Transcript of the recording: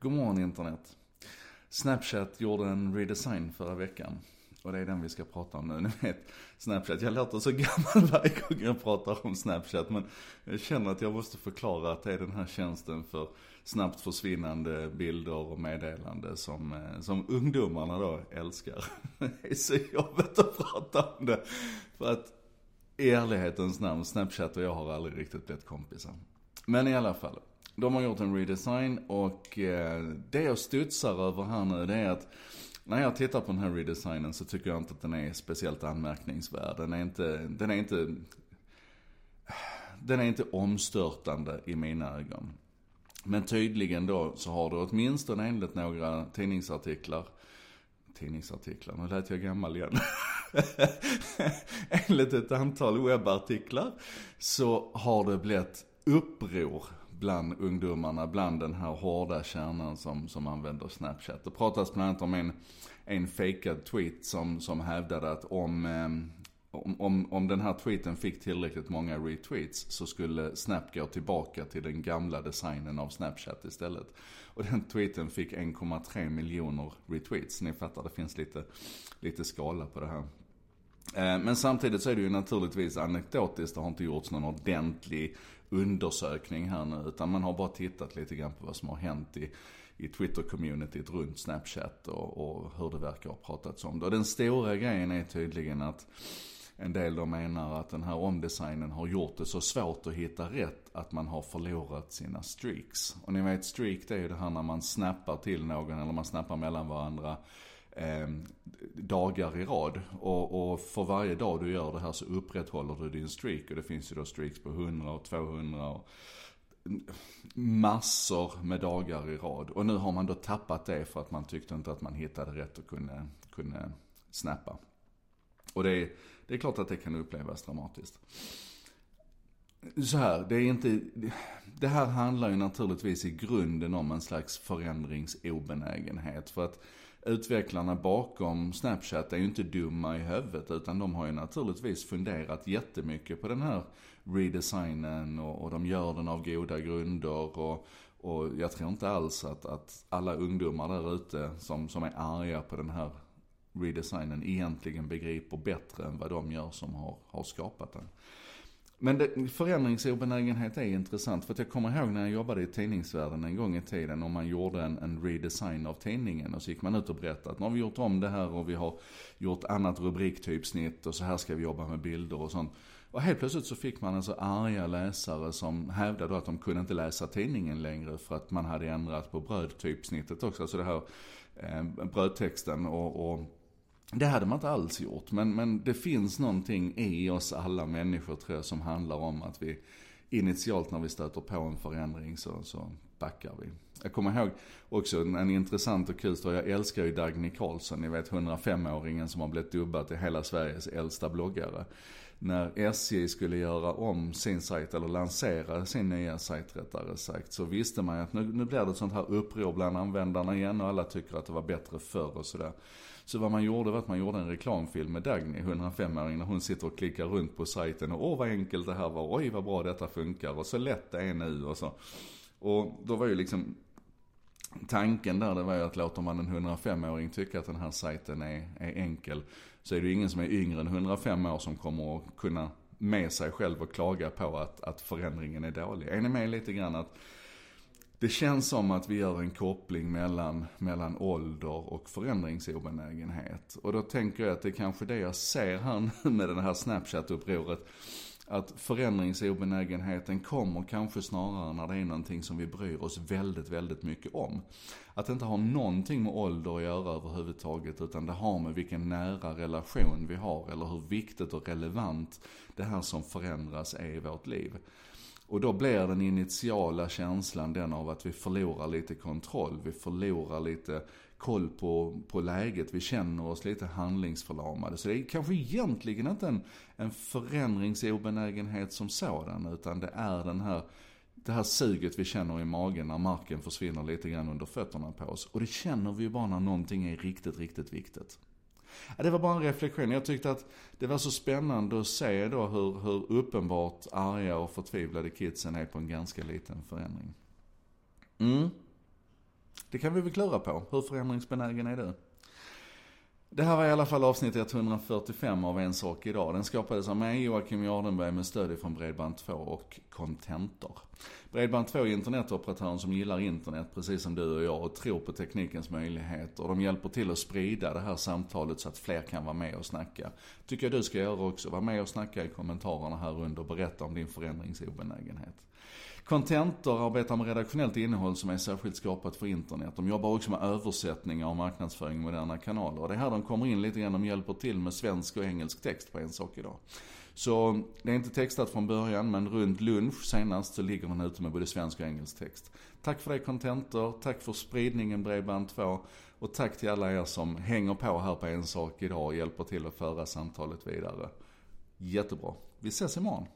God morgon internet. Snapchat gjorde en redesign förra veckan. Och det är den vi ska prata om nu. Ni vet, Snapchat. Jag låter så gammal varje gång jag pratar om Snapchat. Men jag känner att jag måste förklara att det är den här tjänsten för snabbt försvinnande bilder och meddelande som, eh, som ungdomarna då älskar. Det är så jobbigt att prata om det. För att i ärlighetens namn, Snapchat och jag har aldrig riktigt blivit kompisar. Men i alla fall. De har gjort en redesign och eh, det jag studsar över här nu det är att när jag tittar på den här redesignen så tycker jag inte att den är speciellt anmärkningsvärd. Den är inte, den är inte, den är inte omstörtande i mina ögon. Men tydligen då så har det åtminstone enligt några tidningsartiklar Tidningsartiklar, nu lät jag gammal igen. enligt ett antal webbartiklar så har det blivit uppror bland ungdomarna, bland den här hårda kärnan som, som använder Snapchat. Det pratas bland annat om en, en fejkad tweet som, som hävdade att om, ehm, om, om, om den här tweeten fick tillräckligt många retweets så skulle Snap gå tillbaka till den gamla designen av Snapchat istället. Och den tweeten fick 1,3 miljoner retweets. Ni fattar, det finns lite, lite skala på det här. Eh, men samtidigt så är det ju naturligtvis anekdotiskt, det har inte gjorts någon ordentlig undersökning här nu. Utan man har bara tittat lite grann på vad som har hänt i, i Twitter-communityt runt Snapchat och, och hur det verkar ha pratats om det. Och den stora grejen är tydligen att en del då menar att den här omdesignen har gjort det så svårt att hitta rätt att man har förlorat sina streaks. Och ni vet streak det är ju det här när man snappar till någon eller man snappar mellan varandra eh, dagar i rad. Och, och, för varje dag du gör det här så upprätthåller du din streak. Och det finns ju då streaks på 100 och 200 och massor med dagar i rad. Och nu har man då tappat det för att man tyckte inte att man hittade rätt och kunde, kunde snappa. Och det är, det är klart att det kan upplevas dramatiskt. Så här, det är inte, det här handlar ju naturligtvis i grunden om en slags förändringsobenägenhet. För att utvecklarna bakom Snapchat är ju inte dumma i huvudet utan de har ju naturligtvis funderat jättemycket på den här redesignen och, och de gör den av goda grunder och, och jag tror inte alls att, att alla ungdomar där ute som, som är arga på den här redesignen egentligen begriper bättre än vad de gör som har, har skapat den. Men det, förändringsobenägenhet är intressant. För att jag kommer ihåg när jag jobbade i tidningsvärlden en gång i tiden. Och man gjorde en, en redesign av tidningen. Och så gick man ut och berättade att nu har vi gjort om det här och vi har gjort annat rubriktypsnitt. Och så här ska vi jobba med bilder och sånt. Och helt plötsligt så fick man alltså arga läsare som hävdade att de kunde inte läsa tidningen längre. För att man hade ändrat på brödtypsnittet också. Alltså det här eh, brödtexten och, och det hade man inte alls gjort. Men, men det finns någonting i oss alla människor tror jag som handlar om att vi initialt när vi stöter på en förändring så, så backar vi. Jag kommer ihåg också en, en intressant och kul story. Jag älskar ju Dagny Carlsson, ni vet 105-åringen som har blivit dubbad till hela Sveriges äldsta bloggare. När SJ skulle göra om sin sajt, eller lansera sin nya sajt rättare sagt, så visste man ju att nu, nu blir det ett sånt här uppror bland användarna igen och alla tycker att det var bättre förr och sådär. Så vad man gjorde var att man gjorde en reklamfilm med Dagny, 105-åringen, när hon sitter och klickar runt på sajten och åh vad enkelt det här var, oj vad bra detta funkar och så lätt det är nu och så. Och då var ju liksom tanken där det var ju att låter man en 105-åring tycka att den här sajten är, är enkel så är det ju ingen som är yngre än 105 år som kommer att kunna med sig själv och klaga på att, att förändringen är dålig. Är ni med lite grann att det känns som att vi gör en koppling mellan, mellan ålder och förändringsobenägenhet. Och då tänker jag att det är kanske det jag ser här nu med det här Snapchat-upproret. Att förändringsobenägenheten kommer kanske snarare när det är någonting som vi bryr oss väldigt, väldigt mycket om. Att det inte har någonting med ålder att göra överhuvudtaget, utan det har med vilken nära relation vi har, eller hur viktigt och relevant det här som förändras är i vårt liv. Och då blir den initiala känslan den av att vi förlorar lite kontroll. Vi förlorar lite koll på, på läget. Vi känner oss lite handlingsförlamade. Så det är kanske egentligen inte en, en förändringsobenägenhet som sådan. Utan det är den här, det här suget vi känner i magen när marken försvinner lite grann under fötterna på oss. Och det känner vi ju bara när någonting är riktigt, riktigt viktigt. Ja, det var bara en reflektion. Jag tyckte att det var så spännande att se då hur, hur uppenbart arga och förtvivlade kidsen är på en ganska liten förändring. Mm. Det kan vi väl klura på. Hur förändringsbenägen är du? Det här var i alla fall avsnitt 145 av En sak idag. Den skapades av mig, Joakim Jardenberg, med stöd från Bredband2 och Contentor. Bredband2 är internetoperatören som gillar internet, precis som du och jag, och tror på teknikens möjligheter. Och de hjälper till att sprida det här samtalet så att fler kan vara med och snacka. Tycker jag du ska göra också. Var med och snacka i kommentarerna här under och berätta om din förändringsobenägenhet. Contentor arbetar med redaktionellt innehåll som är särskilt skapat för internet. De jobbar också med översättningar och marknadsföring i moderna kanaler. Och det är här de kommer in lite grann, de hjälper till med svensk och engelsk text på en sak idag. Så det är inte textat från början, men runt lunch senast så ligger den ute med både svensk och engelsk text. Tack för det Contentor, tack för spridningen Bredband2 och tack till alla er som hänger på här på en sak idag och hjälper till att föra samtalet vidare. Jättebra. Vi ses imorgon.